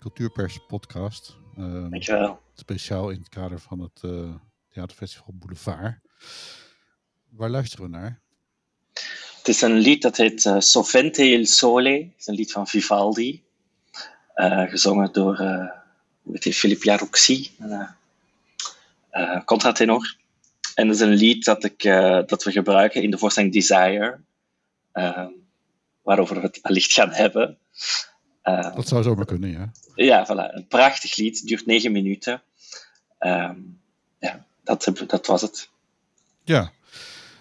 Cultuurpers podcast. Uh, Dankjewel. Speciaal in het kader van het uh, Theaterfestival Boulevard. Waar luisteren we naar? Het is een lied dat heet uh, Sovente il Sole. Het is een lied van Vivaldi. gezongen door uh, Philippe Jarouxi, een contratenor. En dat is een lied dat, ik, dat we gebruiken in de voorstelling Desire. Ehm, waarover we het allicht gaan hebben. Uh, dat zou zomaar kunnen, ja. Ja, voilà. Een prachtig lied. duurt negen minuten. Uh, ja, dat, dat was het. Ja.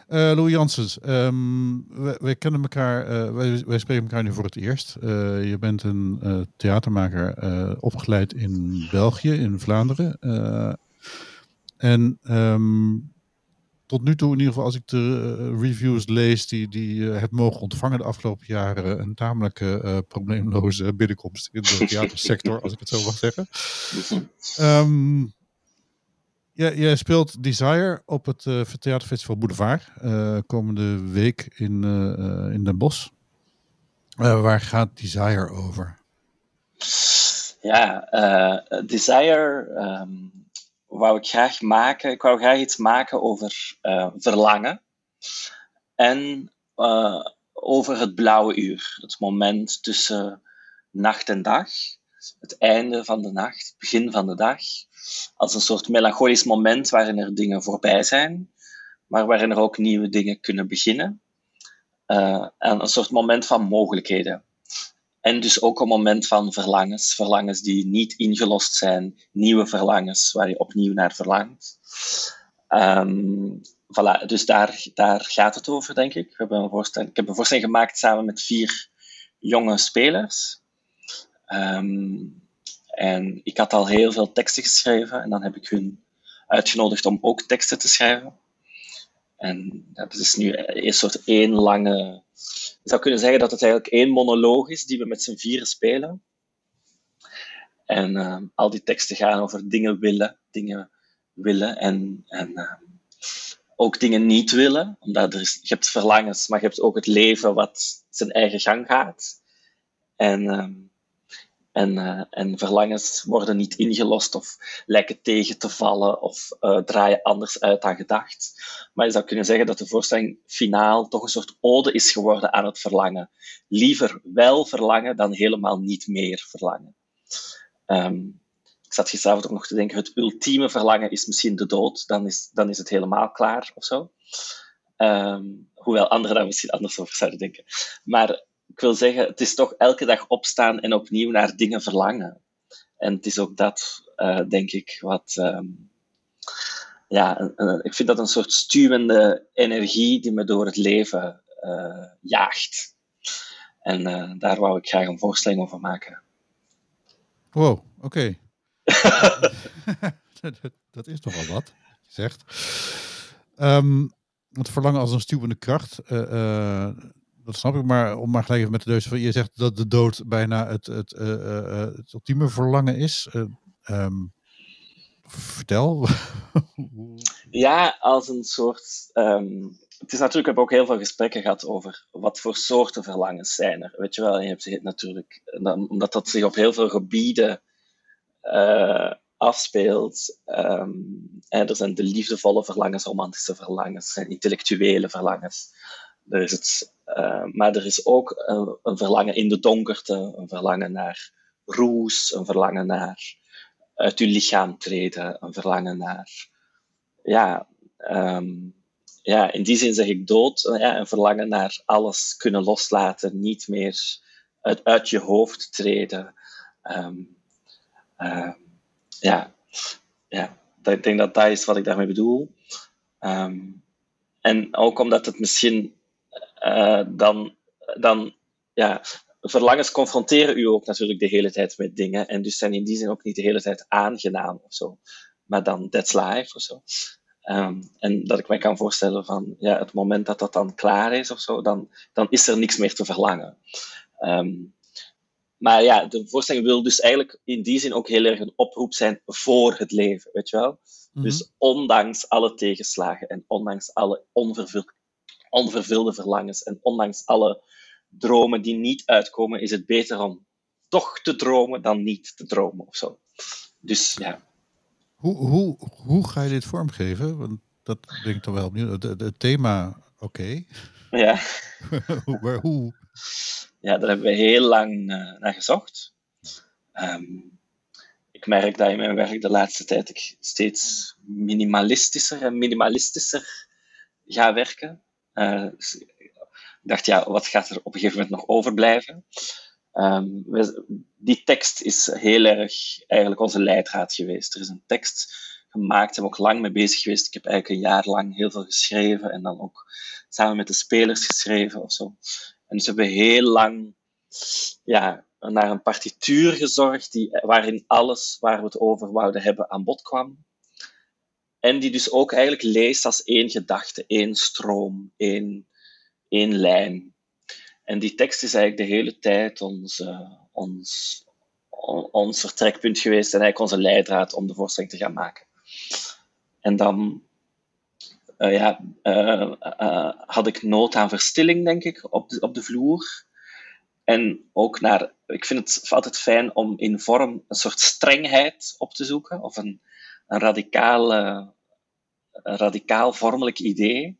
Uh, Louis Janssens, um, wij, kennen elkaar, uh, wij, wij, spreken elkaar nu voor het eerst. Uh, je bent een theatermaker opgeleid in België, in Vlaanderen. en um, tot nu toe, in ieder geval als ik de eh, reviews lees die, die hebt mogen ontvangen de afgelopen jaren, een tamelijk uh, probleemloze binnenkomst in de theatersector, als ik het zo mag zeggen. Um, ja, jij speelt Desire op het uh, Theaterfestival Boulevard uh, komende week in, uh, in Den Bosch. waar gaat Desire over? Ja, Desire um, wou ik graag maken. Ik wou graag iets maken over uh, verlangen. En uh, over het blauwe uur. Het moment tussen nacht en dag. Het einde van de nacht, begin van de dag. Als een soort melancholisch moment waarin er dingen voorbij zijn, maar waarin er ook nieuwe dingen kunnen beginnen. Uh, en een soort moment van mogelijkheden. En dus ook een moment van verlangens. Verlangens die niet ingelost zijn. Nieuwe verlangens waar je opnieuw naar verlangt. Um, voilà, dus daar, daar gaat het over, denk ik. We hebben een ik heb een voorstelling gemaakt samen met vier jonge spelers. Um, en ik had al heel veel teksten geschreven en dan heb ik hun uitgenodigd om ook teksten te schrijven. En dat is nu een soort één lange je zou kunnen zeggen dat het eigenlijk één monoloog is die we met z'n vieren spelen. En uh, al die teksten gaan over dingen willen, dingen willen en, en uh, ook dingen niet willen. Omdat er is, je hebt verlangens, maar je hebt ook het leven wat zijn eigen gang gaat. En uh, en, uh, en verlangens worden niet ingelost of lijken tegen te vallen of uh, draaien anders uit dan gedacht. Maar je zou kunnen zeggen dat de voorstelling finaal toch een soort ode is geworden aan het verlangen. Liever wel verlangen dan helemaal niet meer verlangen. Um, ik zat gisteravond ook nog te denken, het ultieme verlangen is misschien de dood, dan is, dan is het helemaal klaar of zo. Um, hoewel anderen daar misschien anders over zouden denken. Maar ik wil zeggen, het is toch elke dag opstaan en opnieuw naar dingen verlangen. En het is ook dat, uh, denk ik, wat. Um, ja, een, een, ik vind dat een soort stuwende energie die me door het leven uh, jaagt. En uh, daar wou ik graag een voorstelling over maken. Wow, oké. Okay. dat is toch wel wat, zegt. Um, het verlangen als een stuwende kracht. Uh, dat snap ik, maar om maar gelijk even met de deus van je zegt dat de dood bijna het, het, uh, het ultieme verlangen is. Um, vertel. ja, als een soort. Um, het is natuurlijk, ik heb ook heel veel gesprekken gehad over wat voor soorten verlangens zijn er. Weet je wel, je hebt natuurlijk, omdat dat zich op heel veel gebieden uh, afspeelt. En er zijn de liefdevolle verlangens, romantische verlangens, en intellectuele verlangens. Er is het uh, maar er is ook een, verlangen in de donkerte, een verlangen naar roes, een verlangen naar uit uw lichaam treden, een verlangen naar, ja, um, ja in die zin zeg ik dood, ja, een verlangen naar alles kunnen loslaten, niet meer uit, uit je hoofd treden. Um, uh, ja, ja, ik denk dat dat is wat ik daarmee bedoel. En ook omdat het misschien uh, dan, dan ja, verlangens confronteren u ook natuurlijk de hele tijd met dingen. En dus zijn in die zin ook niet de hele tijd aangenaam of zo. Maar dan that's life of zo. Um, en dat ik mij kan voorstellen van ja, het moment dat dat dan klaar is of zo, dan, dan is er niks meer te verlangen. Um, maar ja, de voorstelling wil dus eigenlijk in die zin ook heel erg een oproep zijn voor het leven, weet je wel? Mm -hmm. Dus ondanks alle tegenslagen en ondanks alle onvervuld onvervulde verlangens. En ondanks alle dromen die niet uitkomen, is het beter om toch te dromen dan niet te dromen of zo. Dus ja. Hoe, hoe, hoe ga je dit vormgeven? Want dat denk ik toch wel opnieuw. Het thema, oké. Ja. maar hoe? Ja, daar hebben we heel lang uh, naar gezocht. Um, ik merk dat in mijn werk de laatste tijd ik steeds minimalistischer en minimalistischer ga werken. Ik dacht, ja, wat gaat er op een gegeven moment nog overblijven? We, die tekst is heel erg eigenlijk onze leidraad geweest. Er is een tekst gemaakt, daar ben ik ook lang mee bezig geweest. Ik heb eigenlijk een jaar lang heel veel geschreven en dan ook samen met de spelers geschreven of zo. En dus hebben we heel lang ja, naar een partituur gezorgd die, waarin alles waar we het over wouden hebben aan bod kwam. En die dus ook eigenlijk leest als één gedachte, één stroom, één, één lijn. En die tekst is eigenlijk de hele tijd ons, ons, vertrekpunt geweest en eigenlijk onze leidraad om de voorstelling te gaan maken. En dan uh, ja, uh, had ik nood aan verstilling, denk ik, op de, op de vloer. En ook naar, ik vind het altijd fijn om in vorm een soort strengheid op te zoeken, of een, een, radicaal, een radicaal vormelijk idee.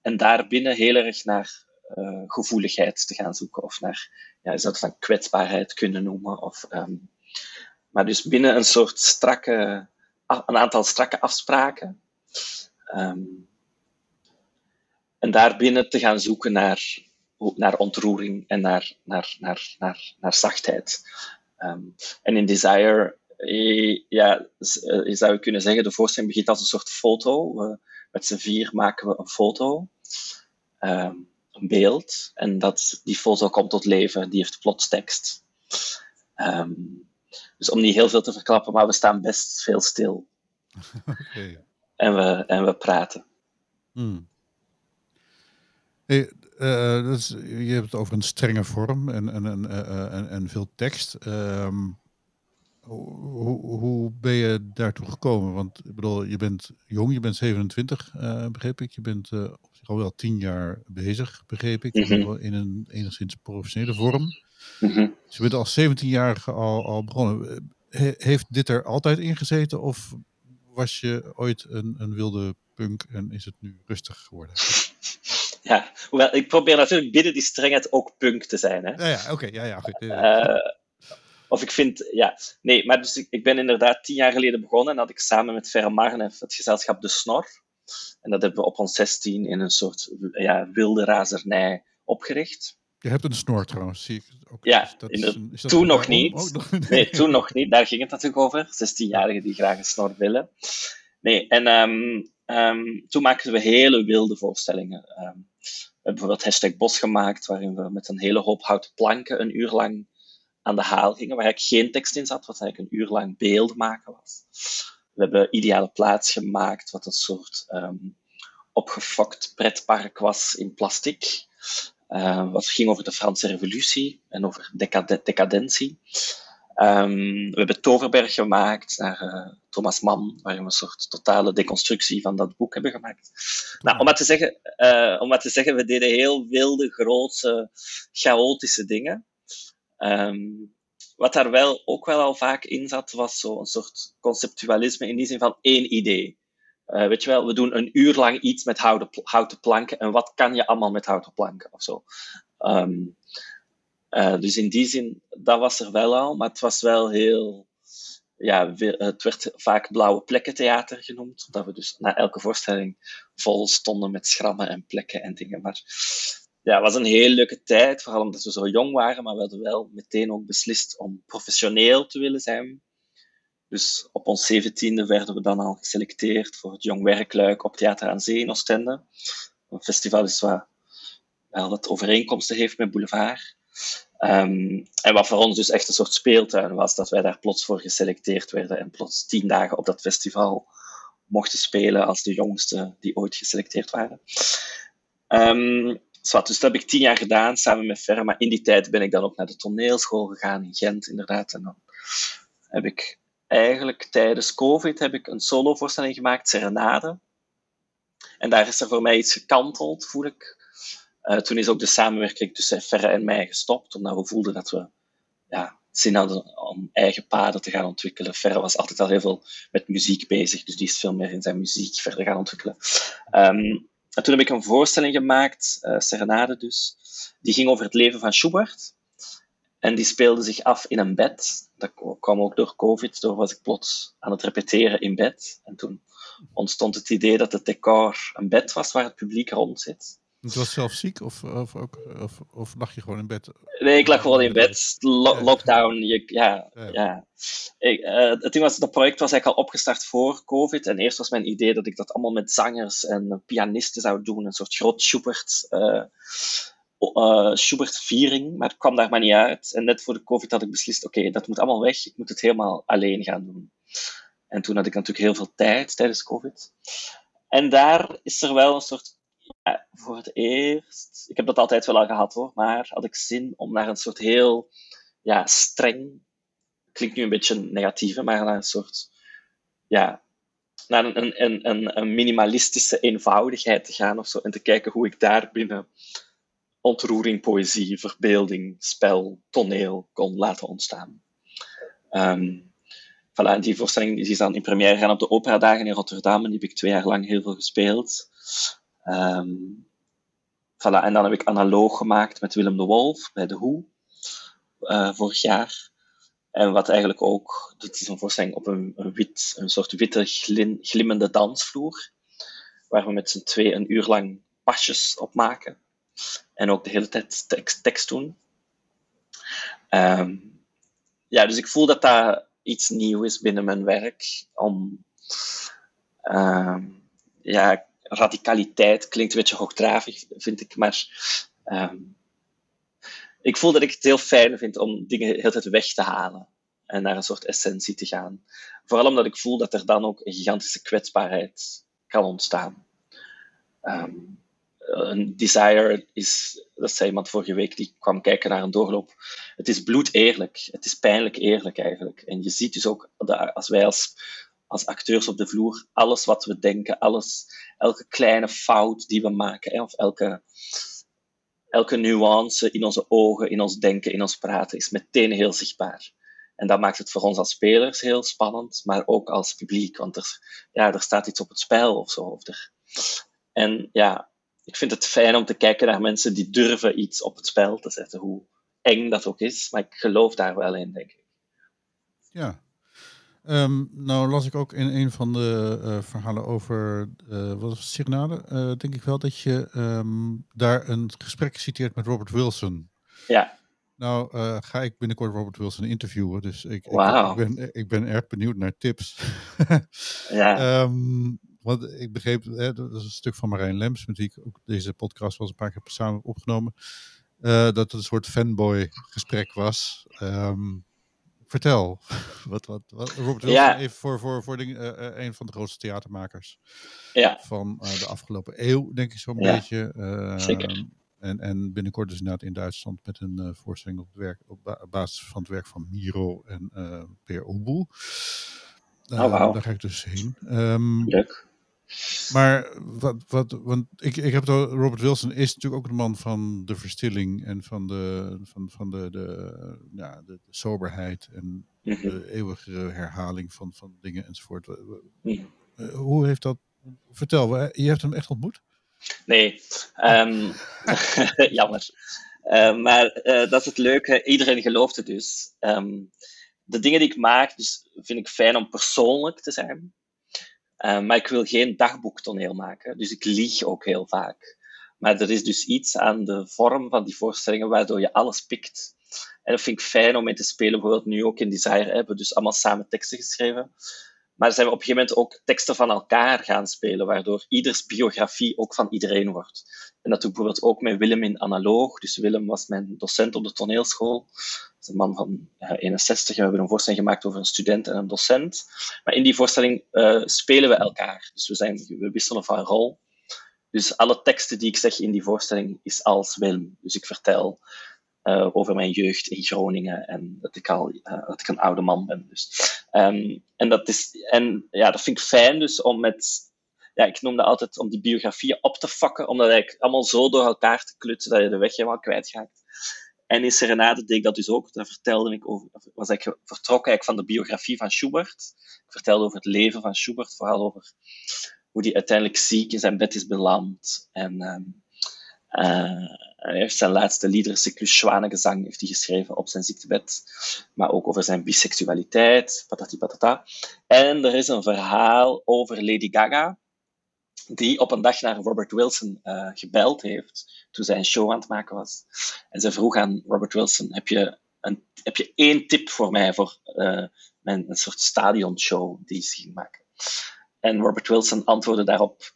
En daarbinnen heel erg naar uh, gevoeligheid te gaan zoeken, of naar, ja, je zou het van kwetsbaarheid kunnen noemen. Of, um, maar dus binnen een soort strakke, een aantal strakke afspraken. Um, en daarbinnen te gaan zoeken naar naar ontroering en naar, naar, naar, naar, zachtheid. Um, en in Desire, eh, ja, je eh, zou kunnen zeggen, de voorstelling begint als een soort foto. We, met z'n vier maken we een foto, um, een beeld, en dat, die foto komt tot leven, die heeft plots tekst. Um, dus om niet heel veel te verklappen, maar we staan best veel stil. Okay. En, we, en we praten. Hmm. Hey, uh, is, je hebt het over een strenge vorm en, en, en, uh, en, en veel tekst. Um, hoe, hoe ben je daartoe gekomen? Want ik bedoel, je bent jong, je bent 27, uh, begreep ik. Je bent op zich al wel tien jaar bezig, begreep ik. Mm -hmm. In een enigszins professionele vorm. Mm -hmm. Dus je bent al 17-jarige al, al begonnen. He, heeft dit er altijd in gezeten of was je ooit een, een wilde punk en is het nu rustig geworden? ja, hoewel ik probeer natuurlijk binnen die strengheid ook punk te zijn. Hè. Ja, ja oké. ja, ja, goed. Uh, of ik vind, ja, nee, maar dus ik, ik, ben inderdaad tien jaar geleden begonnen en had ik samen met Verre Marnev het gezelschap De Snor. En dat hebben we op ons 16 in een soort ja, wilde razernij opgericht. Je hebt een snor trouwens, zie ik. Ook. Ja, dat is is toen nog niet. nog, nee, toen nog niet. Daar ging het natuurlijk over. 16-jarigen die graag een snor willen. Nee, en um, um, toen maakten we hele wilde voorstellingen. Um, we hebben bijvoorbeeld hashtag Bos gemaakt, waarin we met een hele hoop houten planken een uur lang aan de haal gingen, waar eigenlijk geen tekst in zat, wat eigenlijk een uur lang beeld maken was. We hebben Ideale Plaats gemaakt, wat een soort um, opgefokt pretpark was in plastic. Uh, wat ging over de Franse Revolutie en over decad decadentie. Um, we hebben Toverberg gemaakt naar uh, Thomas Mann, waarin we een soort totale deconstructie van dat boek hebben gemaakt. Nou, om maar te zeggen, uh, om maar te zeggen we deden heel wilde, grote, chaotische dingen. Um, wat daar wel ook wel al vaak in zat, was zo'n soort conceptualisme in die zin van één idee. Uh, weet je wel, we doen een uur lang iets met houten, houten planken en wat kan je allemaal met houten planken of zo. Um, uh, dus in die zin, dat was er wel al, maar het was wel heel. Ja, het werd vaak blauwe plekken theater genoemd, omdat we dus na elke voorstelling vol stonden met schrammen en plekken en dingen. Maar ja, het was een heel leuke tijd, vooral omdat we zo jong waren, maar we hadden wel meteen ook beslist om professioneel te willen zijn. Dus op ons zeventiende werden we dan al geselecteerd voor het Jong Werkluik op Theater aan Zee in Oostende. Een festival is wel wat overeenkomsten heeft met Boulevard. Um, en wat voor ons dus echt een soort speeltuin was, dat wij daar plots voor geselecteerd werden en plots tien dagen op dat festival mochten spelen als de jongste die ooit geselecteerd waren. Um, dus dat heb ik tien jaar gedaan samen met Ferre, maar in die tijd ben ik dan ook naar de toneelschool gegaan in Gent, inderdaad. En dan heb ik eigenlijk tijdens COVID heb ik een solovoorstelling gemaakt, Serenade. En daar is er voor mij iets gekanteld, voel ik. toen is ook de samenwerking tussen Ferre en mij gestopt, omdat we voelden dat we ja, zin hadden om eigen paden te gaan ontwikkelen. Ferre was altijd al heel veel met muziek bezig, dus die is veel meer in zijn muziek verder gaan ontwikkelen. Um, en toen heb ik een voorstelling gemaakt, uh, Serenade dus, die ging over het leven van Schubert. En die speelde zich af in een bed. Dat kwam ook door COVID. Door was ik plots aan het repeteren in bed. En toen ontstond het idee dat het decor een bed was waar het publiek rond zit. Je was zelf ziek of, of, ook, of, of lag je gewoon in bed? Nee, ik lag gewoon in bed. lockdown. Je, ja, ja. Ik, uh, het ding was, dat project was eigenlijk al opgestart voor COVID. En eerst was mijn idee dat ik dat allemaal met zangers en pianisten zou doen. Een soort groot Schubert, uh, uh, Schubert-viering. Maar het kwam daar maar niet uit. En net voor de COVID had ik beslist, oké, dat moet allemaal weg. Ik moet het helemaal alleen gaan doen. En toen had ik natuurlijk heel veel tijd tijdens COVID. En daar is er wel een soort voor het eerst, ik heb dat altijd wel al gehad hoor, maar had ik zin om naar een soort heel ja, streng, klinkt nu een beetje negatief, maar naar een soort, ja, naar een, een, een, een minimalistische eenvoudigheid te gaan of zo, en te kijken hoe ik daar binnen ontroering, poëzie, verbeelding, spel, toneel kon laten ontstaan. Um, voilà, die voorstelling die is dan in première gaan op de Operadagen in Rotterdam en die heb ik twee jaar lang heel veel gespeeld. Um, voilà, en dan heb ik analoog gemaakt met Willem de Wolf bij de Hoe uh, vorig jaar. En wat eigenlijk ook, dit is een voorstelling op een, wit, een soort witte glimmende dansvloer, waar we met z'n twee een uur lang pasjes op maken. En ook de hele tijd tekst, tekst doen. Um, ja, dus ik voel dat dat iets nieuw is binnen mijn werk. Om um, ja, radicaliteit klinkt een beetje hoogdravig, vind ik. Maar um, ik voel dat ik het heel fijn vind om dingen de hele tijd weg te halen en naar een soort essentie te gaan. Vooral omdat ik voel dat er dan ook een gigantische kwetsbaarheid kan ontstaan. Um, een desire is, dat zei iemand vorige week, die kwam kijken naar een doorloop. Het is bloed eerlijk. Het is pijnlijk eerlijk eigenlijk. En je ziet dus ook, dat als wij als als acteurs op de vloer alles wat we denken, alles, elke kleine fout die we maken, of elke, elke nuance in onze ogen, in ons denken, in ons praten, is meteen heel zichtbaar. En dat maakt het voor ons als spelers heel spannend, maar ook als publiek, want er, ja, er staat iets op het spel of zo. Of er, en ja, ik vind het fijn om te kijken naar mensen die durven iets op het spel te zetten, hoe eng dat ook is, maar ik geloof daar wel in, denk ik. Ja, Um, nou las ik ook in een van de uh, verhalen over, uh, wat was Signade, uh, denk ik wel, dat je um, daar een gesprek citeert met Robert Wilson. Ja. Nou ga ik binnenkort Robert Wilson interviewen, dus ik, wow. ik, ben, ik ben erg benieuwd naar tips. ja. Um, want ik begreep, hè, dat is een stuk van Marijn Lems, met wie ik ook deze podcast was een paar keer samen opgenomen, dat het een soort fanboy gesprek was. Um, Vertel. wat, wat, wat, Robert Wilson, ja. even voor, voor, voor de, uh, een van de grootste theatermakers ja. van uh, de afgelopen eeuw, denk ik zo'n ja. beetje. Uh, Zeker. En, en binnenkort dus inderdaad in Duitsland met een voorstelling op, werk, op basis van het werk van Miro en Peer Oboel. oh, wow. Daar ga ik dus heen. Um, Leuk. Maar wat, wat, want ik, ik heb het, Robert Wilson is natuurlijk ook de man van de verstilling en van de, van, van de, de, ja, de, de soberheid en mhm. de eeuwige herhaling van, van dingen enzovoort. Mhm. Eh, hoe heeft dat, vertel, je hebt hem echt ontmoet? Nee, um, jammer. Uh, maar uh, dat is het leuke, iedereen gelooft het dus. Um, de dingen die ik maak, dus vind ik fijn om persoonlijk te zijn. Uh, maar ik wil geen dagboektoneel maken, dus ik lieg ook heel vaak. Maar er is dus iets aan de vorm van die voorstellingen waardoor je alles pikt. En dat vind ik fijn om mee te spelen. Bijvoorbeeld nu ook in Desire hebben dus allemaal samen teksten geschreven. Maar zijn we op een gegeven moment ook teksten van elkaar gaan spelen, waardoor ieders biografie ook van iedereen wordt. En dat doe ik bijvoorbeeld ook met Willem in Analoog. Dus Willem was mijn docent op de toneelschool. Dat is een man van ja, 61. We hebben een voorstelling gemaakt over een student en een docent. Maar in die voorstelling uh, spelen we elkaar. Dus we, zijn, we wisselen van rol. Dus alle teksten die ik zeg in die voorstelling is als Willem. Dus ik vertel uh, over mijn jeugd in Groningen en dat ik al uh, dat ik een oude man ben. Dus. Um, en, dat is, en ja, dat vind ik fijn dus om met ja, ik noemde altijd om die biografieën op te fokken, omdat eigenlijk allemaal zo door elkaar te klutsen dat je de weg helemaal kwijtgaat. En in Serenade deed ik dat dus ook. Daar vertelde ik over, was ik vertrok eigenlijk van de biografie van Schubert. Ik vertelde over het leven van Schubert, vooral over hoe hij uiteindelijk ziek in zijn bed is beland. En uh, hij heeft zijn laatste liederencyclus Zwanengezang heeft hij geschreven op zijn ziektebed. Maar ook over zijn biseksualiteit, patati patata. En er is een verhaal over Lady Gaga, die op een dag naar Robert Wilson uh, gebeld heeft toen zij een show aan het maken was. En ze vroeg aan Robert Wilson, heb je, een, heb je één tip voor mij voor uh, mijn, een soort stadionshow die ze ging maken? En Robert Wilson antwoordde daarop,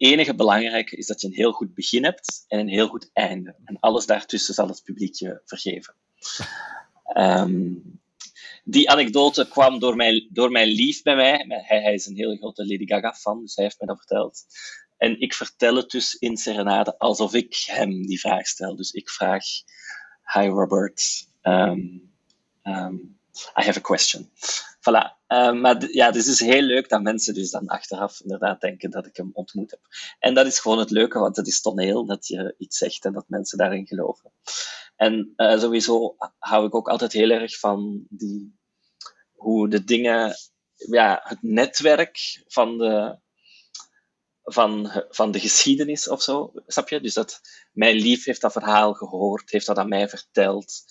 enige belangrijke is dat je een heel goed begin hebt en een heel goed einde. En alles daartussen zal het publiek je vergeven. Um, die anekdote kwam door mijn, door mijn lief bij mij. Hij, hij is een hele grote Lady Gaga-fan, dus hij heeft mij dat verteld. En ik vertel het dus in Serenade alsof ik hem die vraag stel. Dus ik vraag: Hi Robert, um, um, I have a question. Voilà. Um, maar ja, dus het is heel leuk dat mensen dus dan achteraf inderdaad denken dat ik hem ontmoet heb. En dat is gewoon het leuke, want het is toneel dat je iets zegt en dat mensen daarin geloven. En uh, sowieso hou ik ook altijd heel erg van die, hoe de dingen, ja, het netwerk van de, van, van de geschiedenis of zo, snap je? Dus dat mijn lief heeft dat verhaal gehoord, heeft dat aan mij verteld.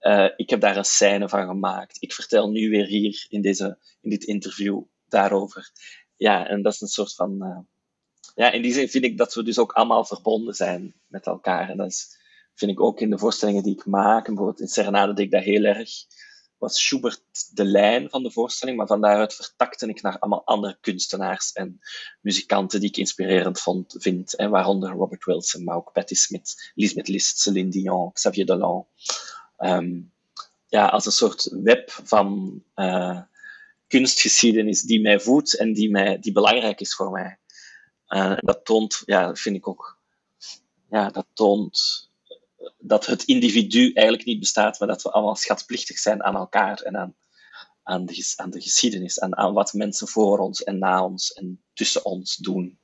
Uh, ik heb daar een scène van gemaakt. Ik vertel nu weer hier in, deze, in dit interview daarover. Ja, en dat is een soort van. Uh, ja, in die zin vind ik dat we dus ook allemaal verbonden zijn met elkaar. En dat is, vind ik ook in de voorstellingen die ik maak. En bijvoorbeeld in Serenade deed ik dat heel erg was Schubert de lijn van de voorstelling, maar van daaruit vertakte ik naar allemaal andere kunstenaars en muzikanten die ik inspirerend vond, vind, hè, waaronder Robert Wilson, maar ook Patti Smith, Lisbeth List, Céline Dion, Xavier Dolan. Um, ja, als een soort web van uh, kunstgeschiedenis die mij voedt en die, mij, die belangrijk is voor mij. Uh, dat toont, ja, vind ik ook, ja, dat toont dat het individu eigenlijk niet bestaat, maar dat we allemaal schatplichtig zijn aan elkaar en aan, aan, de, aan de geschiedenis, aan, aan wat mensen voor ons en na ons en tussen ons doen.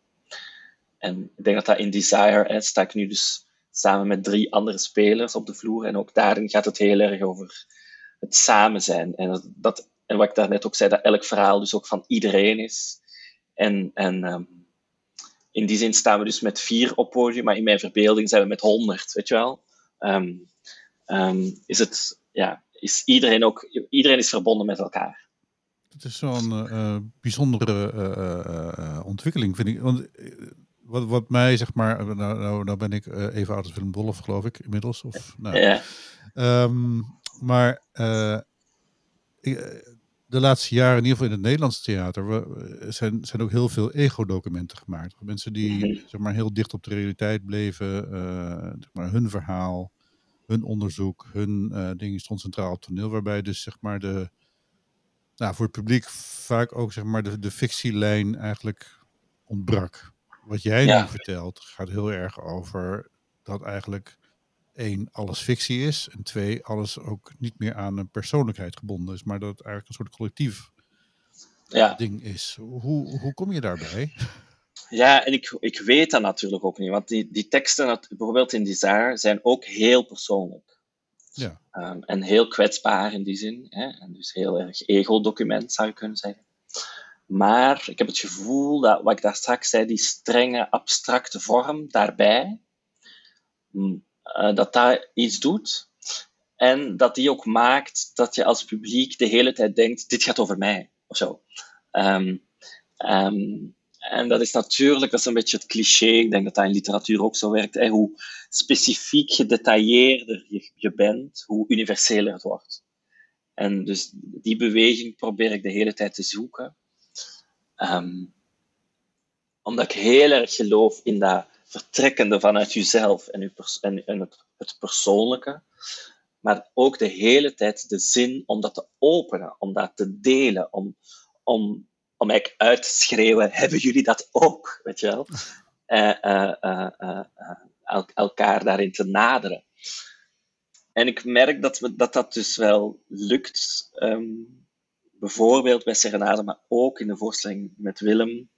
En ik denk dat dat in Desire, hè, sta ik nu dus samen met drie andere spelers op de vloer, en ook daarin gaat het heel erg over het samen zijn. En, dat, en wat ik daarnet ook zei, dat elk verhaal dus ook van iedereen is. En, en um, in die zin staan we dus met vier op podium, maar in mijn verbeelding zijn we met honderd, weet je wel? Um, um, is het, ja, is iedereen ook, iedereen is verbonden met elkaar. Het is zo'n uh, bijzondere uh, uh, ontwikkeling, vind ik. Want wat, wat mij, zeg maar, nou, nou, nou ben ik even oud als Willem Dolf, geloof ik, inmiddels. Of, nou, ja. Um, maar ik, de laatste jaren, in ieder geval in het Nederlandse theater, we, zijn, zijn ook heel veel ego-documenten gemaakt. Mensen die mm -hmm. zeg maar, heel dicht op de realiteit bleven, uh, zeg maar, hun verhaal, hun onderzoek, hun uh, ding stond centraal op toneel. Waarbij dus zeg maar de, nou, voor het publiek vaak ook zeg maar de, de fictielijn eigenlijk ontbrak. Wat jij ja. nu vertelt gaat heel erg over dat eigenlijk één, alles fictie is. En twee, alles ook niet meer aan een persoonlijkheid gebonden is, maar dat het eigenlijk een soort collectief ja. ding is. Hoe, hoe kom je daarbij? Ja, en ik, ik weet dat natuurlijk ook niet, want die, die teksten, bijvoorbeeld in Desire, zijn ook heel persoonlijk. Ja. Um, en heel kwetsbaar in die zin. Hè? En dus heel erg ego-document, zou je kunnen zeggen. Maar ik heb het gevoel dat, wat ik daar straks zei, die strenge abstracte vorm daarbij, uh, dat dat iets doet. En dat die ook maakt dat je als publiek de hele tijd denkt, dit gaat over mij, of zo. Um, um, en dat is natuurlijk, dat is een beetje het cliché, ik denk dat dat in literatuur ook zo werkt, hoe specifiek gedetailleerder je, je bent, hoe universeler het wordt. En dus die beweging probeer ik de hele tijd te zoeken. Um, omdat ik heel erg geloof in dat vertrekkende vanuit jezelf en, en, en het, het, persoonlijke, maar ook de hele tijd de zin om dat te openen, om dat te delen, om, om, om eigenlijk uit te schreeuwen, hebben jullie dat ook, weet je wel? Uh, el elkaar daarin te naderen. En ik merk dat we, dat, dat dus wel lukt, um, bijvoorbeeld bij Serenade, maar ook in de voorstelling met Willem,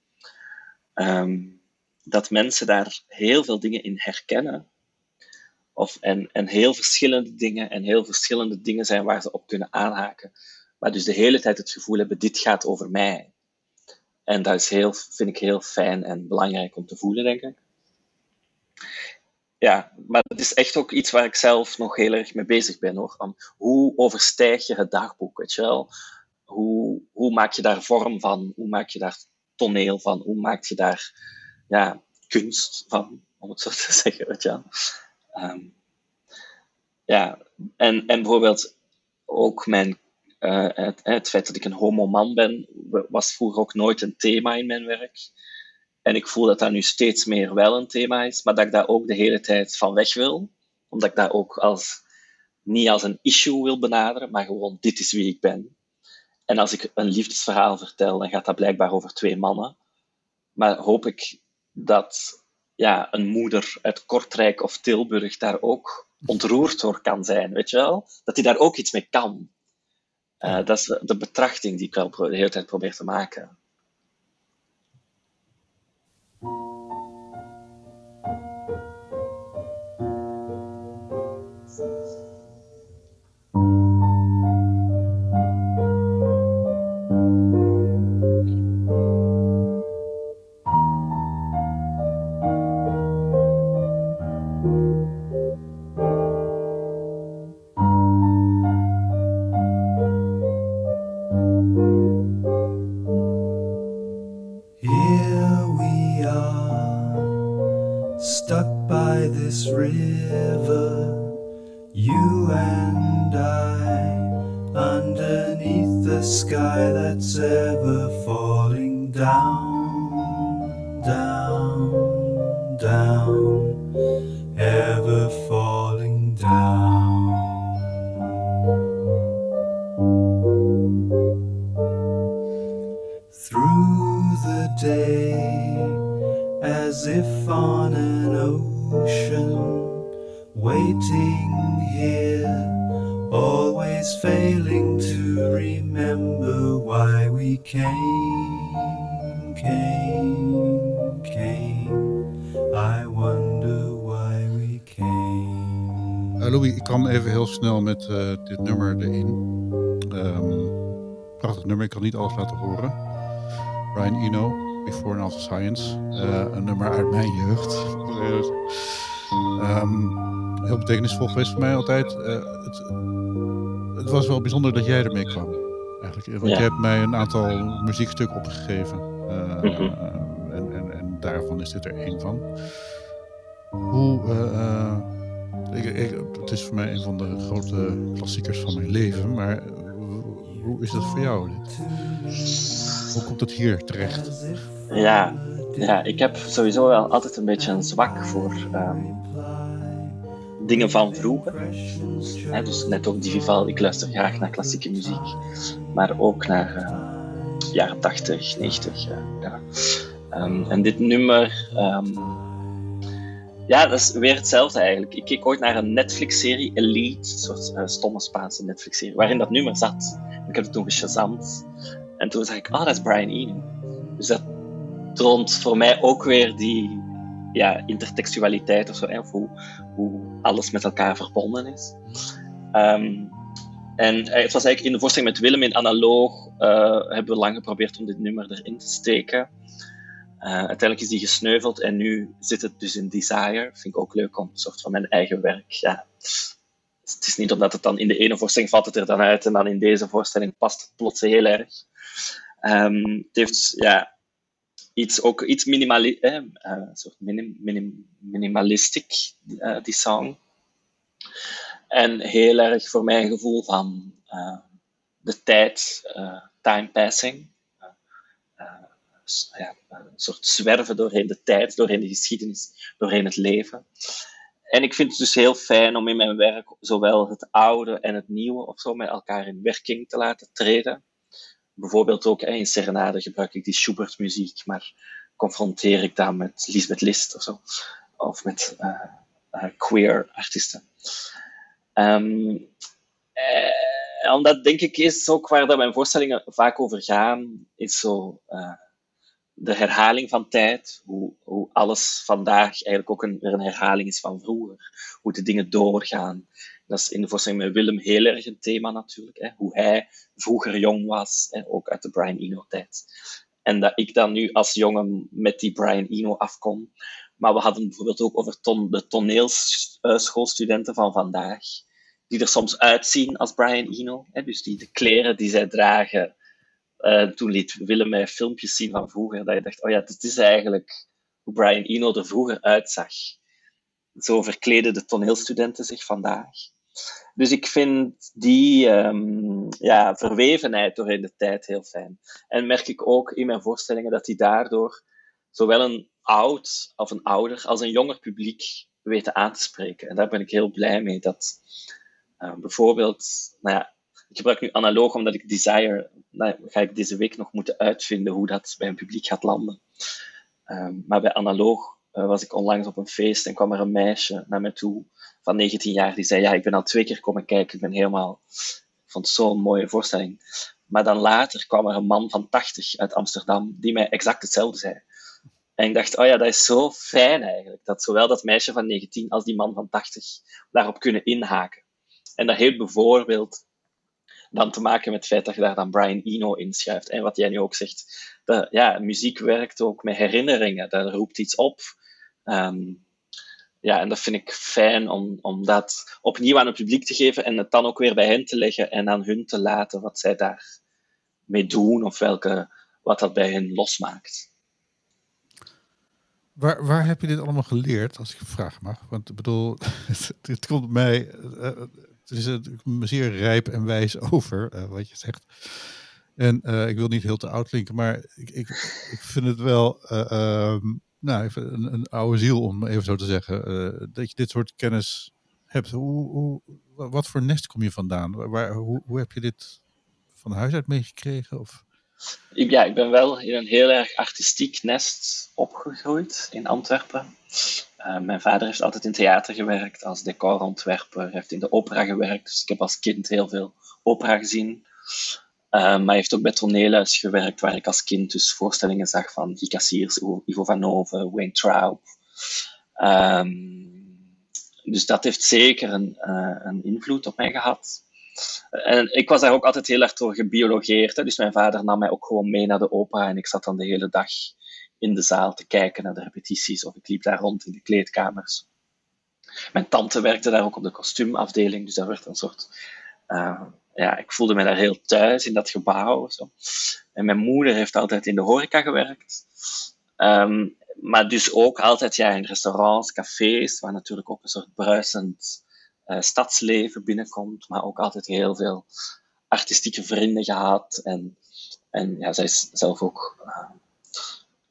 ehm, dat mensen daar heel veel dingen in herkennen. Of, en, en heel verschillende dingen en heel verschillende dingen zijn waar ze op kunnen aanhaken. Maar dus de hele tijd het gevoel hebben, dit gaat over mij. En dat is heel, vind ik heel fijn en belangrijk om te voelen, denk ik. Ja, maar het is echt ook iets waar ik zelf nog heel erg mee bezig ben. Hoor. Hoe overstijg je het dagboek, weet je wel? Hoe, hoe maak je daar vorm van? Hoe maak je daar toneel van? Hoe maak je daar ja, kunst van, om het zo te zeggen, weet je? Ehm, ja, en, en bijvoorbeeld ook mijn uh, het, het, feit dat ik een homo-man ben, was vroeger ook nooit een thema in mijn werk. En ik voel dat dat nu steeds meer wel een thema is, maar dat ik daar ook de hele tijd van weg wil. Omdat ik dat ook als, niet als een issue wil benaderen, maar gewoon dit is wie ik ben. En als ik een liefdesverhaal vertel, dan gaat dat blijkbaar over twee mannen. Maar hoop ik dat ja, een moeder uit Kortrijk of Tilburg daar ook ontroerd door kan zijn, weet je wel? Dat hij daar ook iets mee kan. Uh, dat is de betrachting die ik wel de hele tijd probeer te maken. Dit nummer erin. Um, prachtig nummer, ik kan niet alles laten horen. Brian Eno, Before and After Science. Uh, een nummer uit mijn jeugd. um, heel betekenisvol geweest voor mij altijd. Uh, het, het, was wel bijzonder dat jij ermee kwam. Eigenlijk. Want je hebt mij een aantal muziekstukken opgegeven. Uh, mm -hmm. en, en, en daarvan is dit er één van. Hoe ik, het is voor mij een van de grote klassiekers van mijn leven, maar hoe is dat voor jou? Hoe komt het hier terecht? Ja, ja, ik heb sowieso wel altijd een beetje een zwak voor um, dingen van vroeger. dus net ook die geval, ik luister graag naar klassieke muziek, maar ook naar uh, jaren 80, 90. Uh, ja. Um, en dit nummer um, ja, dat is weer hetzelfde eigenlijk. Ik keek ooit naar een Netflix-serie, Elite, een soort uh, stomme Spaanse Netflix-serie, waarin dat nummer zat. Ik heb het toen geshazamd. En toen zag ik, ah, oh, dat is Brian Eno. Dus dat toont voor mij ook weer die ja, intertextualiteit of zo, hè, hoe, alles met elkaar verbonden is. Um, en eh, het was eigenlijk in de voorstelling met Willem in analoog, uh, hebben we lang geprobeerd om dit nummer erin te steken. Uh, uiteindelijk is die gesneuveld en nu zit het dus in Desire. Vind ik ook leuk om een soort van mijn eigen werk. Ja. Het is niet omdat het dan in de ene voorstelling valt het er dan uit en dan in deze voorstelling past het plots heel erg. Um, het heeft ja, iets, ook iets minimali eh, uh, soort minim, minim, minimalistic, uh, die song. En heel erg voor mijn gevoel van de tijd, time passing ja, een soort zwerven doorheen de tijd, doorheen de geschiedenis, doorheen het leven. En ik vind het dus heel fijn om in mijn werk zowel het oude en het nieuwe of zo met elkaar in werking te laten treden. Bijvoorbeeld ook in Serenade gebruik ik die Schubert-muziek, maar confronteer ik dat met Lisbeth List of zo. Of met uh, uh, queer artiesten. Um, eh, omdat denk ik is ook waar dat mijn voorstellingen vaak over gaan, is zo de herhaling van tijd, hoe, hoe alles vandaag eigenlijk ook een, herhaling is van vroeger. Hoe de dingen doorgaan. Dat is in de voorstelling met Willem heel erg een thema natuurlijk. Hè? Hoe hij vroeger jong was, ook uit de Brian Eno-tijd. En dat ik dan nu als jongen met die Brian Eno afkom. Maar we hadden bijvoorbeeld ook over ton, de toneelschoolstudenten van vandaag. Die er soms uitzien als Brian Eno. Hè? Dus die de kleren die zij dragen uh, toen liet Willem mij filmpjes zien van vroeger, dat je dacht, oh ja, dit is eigenlijk hoe Brian Eno er vroeger uitzag. Zo verkleden de toneelstudenten zich vandaag. Dus ik vind die um, ja, verwevenheid doorheen de tijd heel fijn. En merk ik ook in mijn voorstellingen dat die daardoor zowel een oud of een ouder als een jonger publiek weten aan te spreken. En daar ben ik heel blij mee. Dat uh, bijvoorbeeld, nou ja, ik gebruik nu analoog omdat ik Desire, nou, ga ik deze week nog moeten uitvinden hoe dat bij een publiek gaat landen. Um, maar bij analoog uh, was ik onlangs op een feest en kwam er een meisje naar mij toe van 19 jaar die zei, ja, ik ben al twee keer komen kijken, ik ben helemaal, ik vond het zo'n mooie voorstelling. Maar dan later kwam er een man van 80 uit Amsterdam die mij exact hetzelfde zei. En ik dacht, oh ja, dat is zo fijn eigenlijk. Dat zowel dat meisje van 19 als die man van 80 daarop kunnen inhaken. En dat heeft bijvoorbeeld dan te maken met het feit dat je daar dan Brian Eno inschuift. En wat jij nu ook zegt, dat, ja, muziek werkt ook met herinneringen. Dat roept iets op. Um, ja, en dat vind ik fijn om, om dat opnieuw aan het publiek te geven en het dan ook weer bij hen te leggen en aan hun te laten wat zij daarmee doen of welke, wat dat bij hen losmaakt. Waar, waar heb je dit allemaal geleerd, als ik vraag mag? Want ik bedoel, het komt mij, het is uh, zeer rijp en wijs over uh, wat je zegt. En ik wil niet heel te oud klinken, maar ik, ik, ik vind het wel um, nou, even een, een, oude ziel, om even zo te zeggen. dat je dit soort kennis hebt. Hoe, hoe, wat voor nest kom je vandaan? Waar, hoe, hoe heb je dit van huis uit meegekregen? Of? Ja, ik ben wel in een heel erg artistiek nest opgegroeid in Antwerpen. Uh, mijn vader heeft altijd in theater gewerkt als decorontwerper, heeft in de opera gewerkt. Dus ik heb als kind heel veel opera gezien. Uh, maar hij heeft ook bij toneelhuis gewerkt, waar ik als kind dus voorstellingen zag van Cassiers, Ivo van Nove, Wayne Traub. Um, dus dat heeft zeker een, uh, een invloed op mij gehad. En ik was daar ook altijd heel erg door gebiologeerd. Hè. Dus mijn vader nam mij ook gewoon mee naar de opera en ik zat dan de hele dag in de zaal te kijken naar de repetities of ik liep daar rond in de kleedkamers. Mijn tante werkte daar ook op de kostuumafdeling, dus dat werd een soort. Uh, ja, ik voelde me daar heel thuis in dat gebouw. Zo. En mijn moeder heeft altijd in de horeca gewerkt. Um, maar dus ook altijd ja, in restaurants, cafés, waar natuurlijk ook een soort bruisend uh, stadsleven binnenkomt, maar ook altijd heel veel artistieke vrienden gehad. En, en ja, zij is zelf ook uh,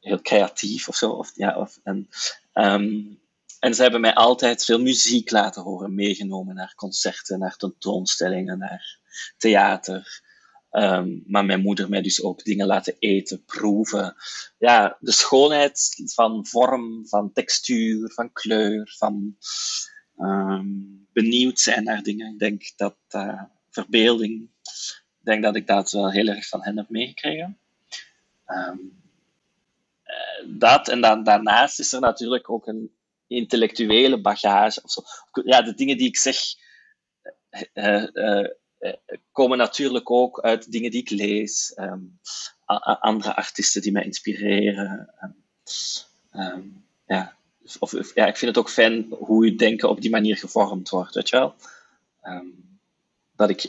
heel creatief of zo. Of, ja, of, en, um, en ze hebben mij altijd veel muziek laten horen, meegenomen naar concerten, naar tentoonstellingen, naar theater. Um, maar mijn moeder mij dus ook dingen laten eten, proeven. Ja, de schoonheid van vorm, van textuur, van kleur, van um, benieuwd zijn naar dingen. Ik denk dat uh, verbeelding, ik denk dat ik dat wel heel erg van hen heb meegekregen. Um, dat en dan, daarnaast is er natuurlijk ook een intellectuele bagage. Of zo. Ja, de dingen die ik zeg uh, uh, komen natuurlijk ook uit dingen die ik lees, um, andere artiesten die mij inspireren. Um, ja, of, ja, ik vind het ook fijn hoe je denken op die manier gevormd wordt, weet je wel. Dat ik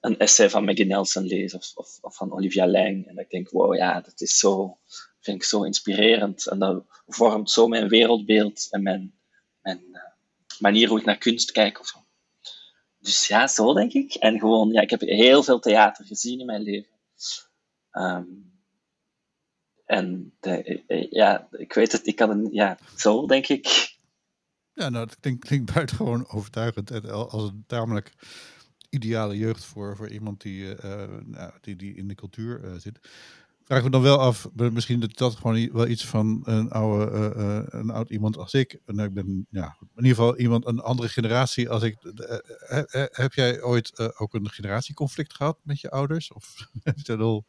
een essay van Maggie Nelson lees of, of, van Olivia Lang en ik denk, wow, ja, dat is zo, vind ik zo inspirerend en dat vormt zo mijn wereldbeeld en mijn, mijn uh, manier hoe ik naar kunst kijk of zo. Dus ja, zo denk ik. En gewoon, ja, ik heb heel veel theater gezien in mijn leven. Um, en de, ja, ik weet het, ik kan een, ja, zo denk ik. Ja, nou, dat klinkt, klinkt buitengewoon overtuigend. Als een tamelijk ideale jeugd voor, voor iemand die, uh, nou, die, die in de cultuur zit. Vraag me dan wel af, misschien dat dat gewoon wel iets van een, oude, uh, een oud iemand als ik. En ik ben ja, in ieder geval iemand, een andere generatie als ik. heb jij ooit ook een generatieconflict gehad met je ouders? Of dat al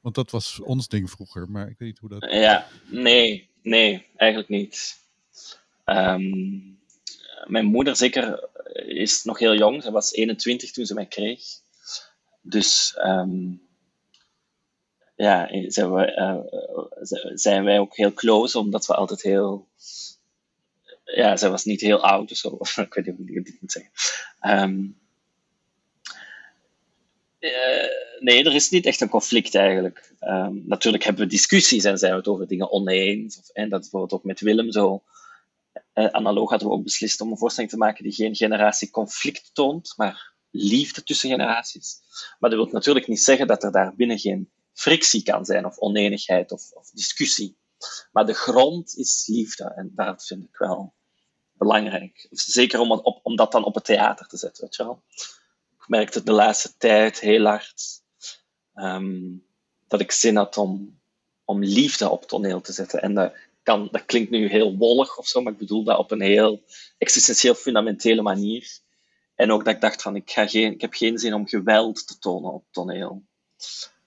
Want dat was ons ding vroeger, maar ik weet niet hoe dat... Ja, nee, nee, eigenlijk niet. Ehm, mijn moeder zeker is nog heel jong. Ze was 21 toen ze mij kreeg. Dus um, ja, zijn wij, uh, zijn wij ook heel close, omdat we altijd heel... Ja, zij was niet heel oud of zo. ik weet niet hoe ik dit moet zeggen. Um, nee, er is niet echt een conflict eigenlijk. Um, natuurlijk hebben we discussies en zijn we het over dingen oneens. Of, en dat bijvoorbeeld ook met Willem zo. Uh, analoog hadden we ook beslist om een voorstelling te maken die geen generatie conflict toont, maar liefde tussen generaties. Maar dat wil natuurlijk niet zeggen dat er daar binnen geen frictie kan zijn, of oneenigheid, of, of discussie. Maar de grond is liefde, en dat vind ik wel belangrijk. Zeker om, op, dat dan op het theater te zetten, weet je wel. Ik merkte de laatste tijd heel hard um, dat ik zin had om, om liefde op toneel te zetten. En dat, dat klinkt nu heel wollig of zo, maar ik bedoel dat op een heel existentieel fundamentele manier. En ook dat ik dacht van, ik, ga geen, ik heb geen zin om geweld te tonen op toneel.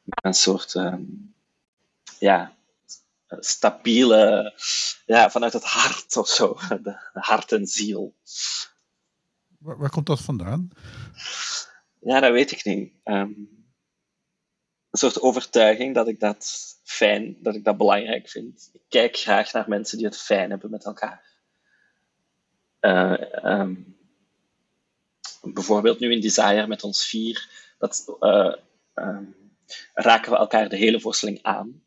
Een soort, um, ja, stabiele, ja, vanuit het hart of zo. De hart en ziel. Waar, waar komt dat vandaan? Ja, dat weet ik niet. Um, een soort overtuiging dat ik dat fijn, dat ik dat belangrijk vind. Ik kijk graag naar mensen die het fijn hebben met elkaar. Uh, um, bijvoorbeeld nu in Desire met ons vier, dat, uh, um, raken we elkaar de hele voorstelling aan.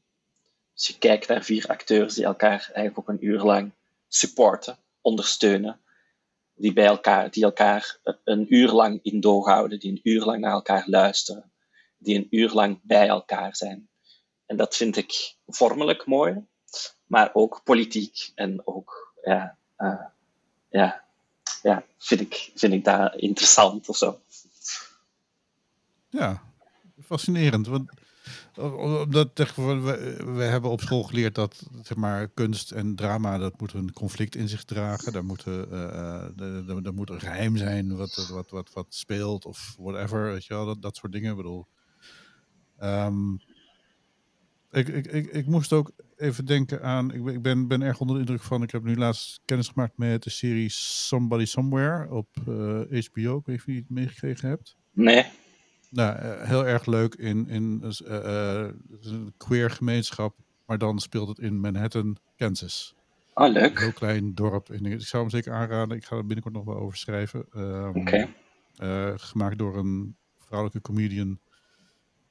Dus je kijkt naar vier acteurs die elkaar eigenlijk ook een uur lang supporten, ondersteunen, die, bij elkaar, die elkaar een uur lang in doog houden, die een uur lang naar elkaar luisteren, die een uur lang bij elkaar zijn. En dat vind ik vormelijk mooi, maar ook politiek en ook, ja, uh, ja, ja vind, ik, vind ik dat interessant of zo. Ja, fascinerend. Want omdat we, we hebben op school geleerd dat zeg maar, kunst en drama dat moet een conflict in zich dragen. Daar moet, uh, er, er moet een geheim zijn wat, wat, wat, wat speelt of whatever. Weet je wel, dat, dat soort dingen. Ik bedoel, um, ik, ik, ik, ik moest ook even denken aan. Ik ik ben, ben erg onder de indruk van. Ik heb nu laatst kennis gemaakt met de serie Somebody Somewhere op HBO. Ik weet niet je meegekregen hebt. Nee. Nou, uh, heel erg leuk in, in uh, een queer gemeenschap. Maar dan speelt het in Manhattan, Kansas. Oh, leuk. Een heel klein dorp. Ik zou hem zeker aanraden. Ik ga er binnenkort nog wel over schrijven. Um, Oké. Okay. gemaakt door een vrouwelijke comedian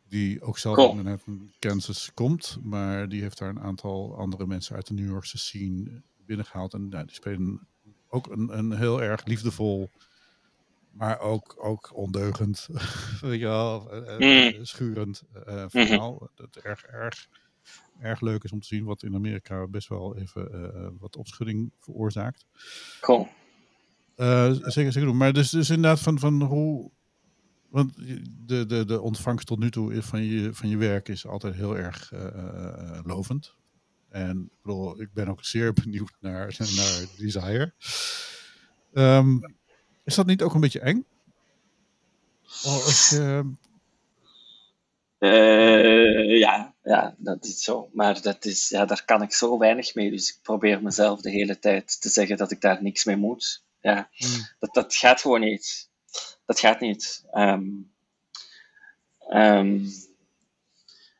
die ook zelf cool. in Manhattan, Kansas komt. Maar die heeft daar een aantal andere mensen uit de New Yorkse scene binnengehaald. En nou, die spelen ook een, een heel erg liefdevol, maar ook, ook ondeugend, ja, mm. schurend uh, verhaal. Mm -hmm. Dat erg, erg, erg leuk is om te zien wat in Amerika best wel even wat opschudding veroorzaakt. Cool. Zeker, zeker doen. Maar dus, dus inderdaad van, van hoe, want de, de, de ontvangst tot nu toe van je, van je werk is altijd heel erg uh, lovend. En ik, bedoel, ik ben ook zeer benieuwd naar, naar Desire. Um, is dat niet ook een beetje eng? Als je... Uh, ja, ja, dat is zo. Maar dat is, ja, daar kan ik zo weinig mee. Dus ik probeer mezelf de hele tijd te zeggen dat ik daar niks mee moet. Ja, hmm. dat, dat gaat gewoon niet dat gaat niet. Um, um,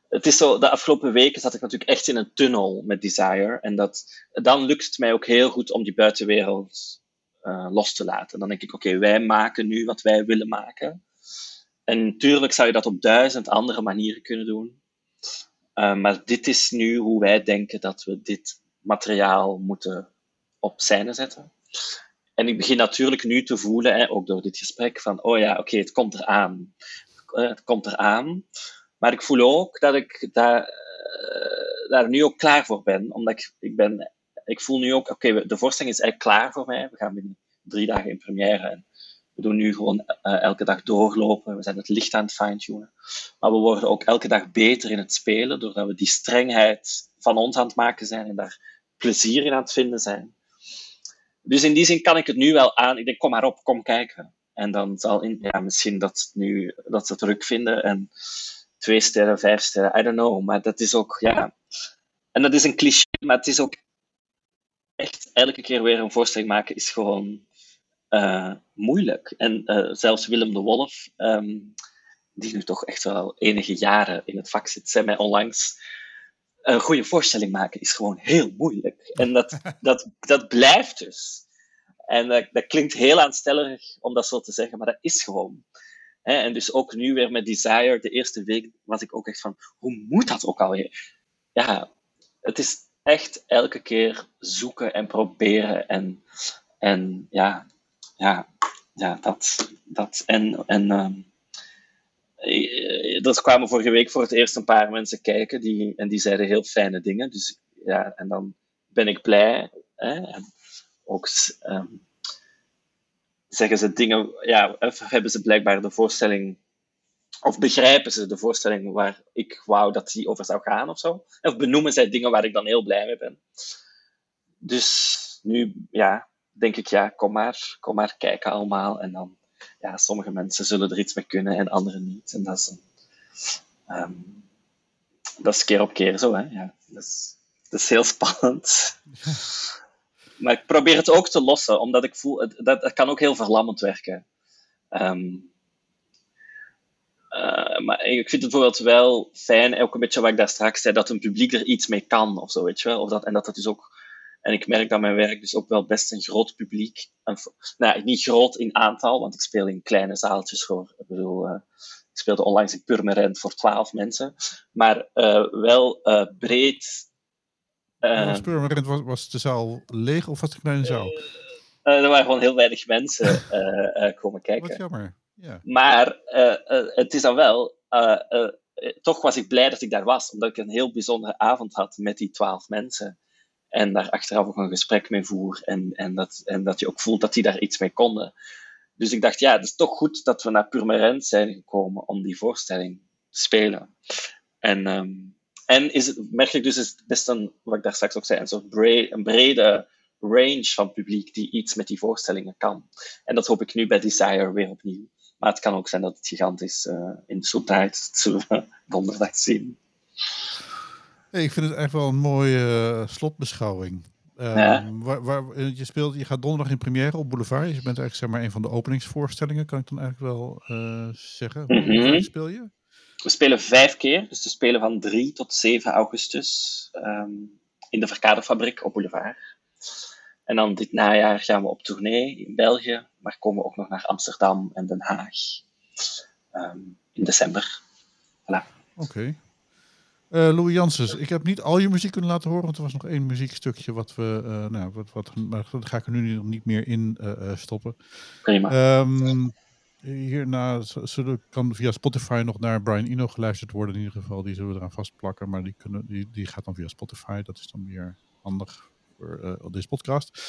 het is zo, de afgelopen weken zat ik natuurlijk echt in een tunnel met Desire. En dat, dan lukt het mij ook heel goed om die buitenwereld uh, los te laten. Dan denk ik, oké, wij maken nu wat wij willen maken. En natuurlijk zou je dat op duizend andere manieren kunnen doen. Uh, maar dit is nu hoe wij denken dat we dit materiaal moeten op scène zetten. En ik begin natuurlijk nu te voelen, hè, ook door dit gesprek, van oh ja, oké, het komt eraan. Het komt eraan. Maar ik voel ook dat ik daar, daar nu ook klaar voor ben. Omdat ik, ik ben, ik voel nu ook, oké, de voorstelling is eigenlijk klaar voor mij. We gaan binnen drie dagen in première. En we doen nu gewoon uh, elke dag doorlopen. We zijn het licht aan het fine-tunen. Maar we worden ook elke dag beter in het spelen, doordat we die strengheid van ons aan het maken zijn en daar plezier in aan het vinden zijn. Dus in die zin kan ik het nu wel aan. Ik denk, kom maar op, kom kijken. En dan zal ja, misschien dat, nu, dat ze het druk vinden en twee sterren, vijf sterren, I don't know. Maar dat is ook, ja. En dat is een cliché, maar het is ook echt elke keer weer een voorstelling maken is gewoon uh, moeilijk. En uh, zelfs Willem de Wolf, um, die nu toch echt wel enige jaren in het vak zit, zei mij onlangs. Een goede voorstelling maken is gewoon heel moeilijk. En dat, dat, dat blijft dus. En dat, dat klinkt heel aanstellerig om dat zo te zeggen, maar dat is gewoon. en dus ook nu weer met Desire, de eerste week was ik ook echt van, hoe moet dat ook alweer? Ja, het is echt elke keer zoeken en proberen en, en ja, ja, ja, dat, dat en, en um, er kwamen vorige week voor het eerst een paar mensen kijken die, en die zeiden heel fijne dingen. Dus ja, en dan ben ik blij. Hè? Ook um, zeggen ze dingen, ja, hebben ze blijkbaar de voorstelling, of begrijpen ze de voorstelling waar ik wou dat die over zou gaan of zo. Of benoemen zij dingen waar ik dan heel blij mee ben. Dus nu, ja, denk ik, ja, kom maar, kom maar kijken allemaal. En dan, ja, sommige mensen zullen er iets mee kunnen en anderen niet. En dat is, een, um, dat is keer op keer zo, hè. Ja, dat, is, dat is heel spannend. maar ik probeer het ook te lossen, omdat ik voel, dat, dat kan ook heel verlammend werken. Um, uh, maar ik vind het bijvoorbeeld wel fijn, ook een beetje wat ik daar straks zei, dat een publiek er iets mee kan of zo, weet je wel. Of dat, en dat het dus ook en ik merk dat mijn werk dus ook wel best een groot publiek, een, nou, niet groot in aantal, want ik speel in kleine zaaltjes voor, ik bedoel, uh, ik speelde onlangs in Purmerend voor twaalf mensen, maar uh, wel breed. was Purmerend, was, was de zaal leeg of was het een kleine zaal? er waren gewoon heel weinig mensen komen kijken. Wat jammer. Ja. Maar het is dan wel, toch was ik blij dat ik daar was, omdat ik een heel bijzondere avond had met die twaalf mensen. En daar achteraf ook een gesprek mee voer. En, en, dat, en dat je ook voelt dat die daar iets mee konden. Dus ik dacht, ja, het is toch goed dat we naar Purmerend zijn gekomen om die voorstelling te spelen. En, um, en is het, merk ik dus, is best een, wat ik daar straks ook zei, een soort een brede range van publiek die iets met die voorstellingen kan. En dat hoop ik nu bij Desire weer opnieuw. Maar het kan ook zijn dat het gigantisch uh, in de. Dat zullen we donderdag zien. Hey, ik vind het echt wel een mooie uh, slotbeschouwing. Ja. waar, waar, je, speelt, je gaat donderdag in première op Boulevard. Je bent eigenlijk zeg maar, een van de openingsvoorstellingen, kan ik dan eigenlijk wel uh, zeggen. Mm -hmm. speel je? We spelen vijf keer. Dus we spelen van 3 tot 7 augustus um, in de Verkaderfabriek op Boulevard. En dan dit najaar gaan we op tournee in België, maar komen we ook nog naar Amsterdam en Den Haag um, in december. Voilà. Oké. Okay. Uh, Louis Janssens, ik heb niet al je muziek kunnen laten horen, want er was nog één muziekstukje wat we, uh, nou, wat, wat, maar dat ga ik er nu nog niet meer in uh, stoppen. Prima. Um, hierna zullen, kan via Spotify nog naar Brian Eno geluisterd worden in ieder geval. Die zullen we eraan vastplakken, maar die, kunnen, die, die gaat dan via Spotify. Dat is dan weer handig voor deze podcast.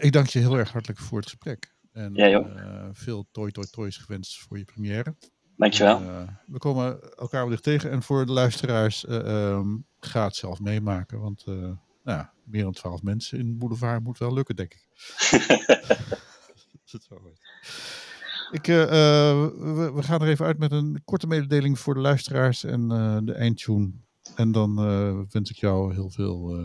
ik dank je heel erg hartelijk voor het gesprek. En ja, veel toi toi toys gewenst voor je première. Dankjewel. Uh, we komen elkaar wellicht tegen. En voor de luisteraars, um, ga het zelf meemaken. Want nou, meer dan twaalf mensen in Boulevard moet wel lukken, denk ik. Weet. Ik, we, we, gaan er even uit met een korte mededeling voor de luisteraars en de eindtune. En dan wens ik jou heel veel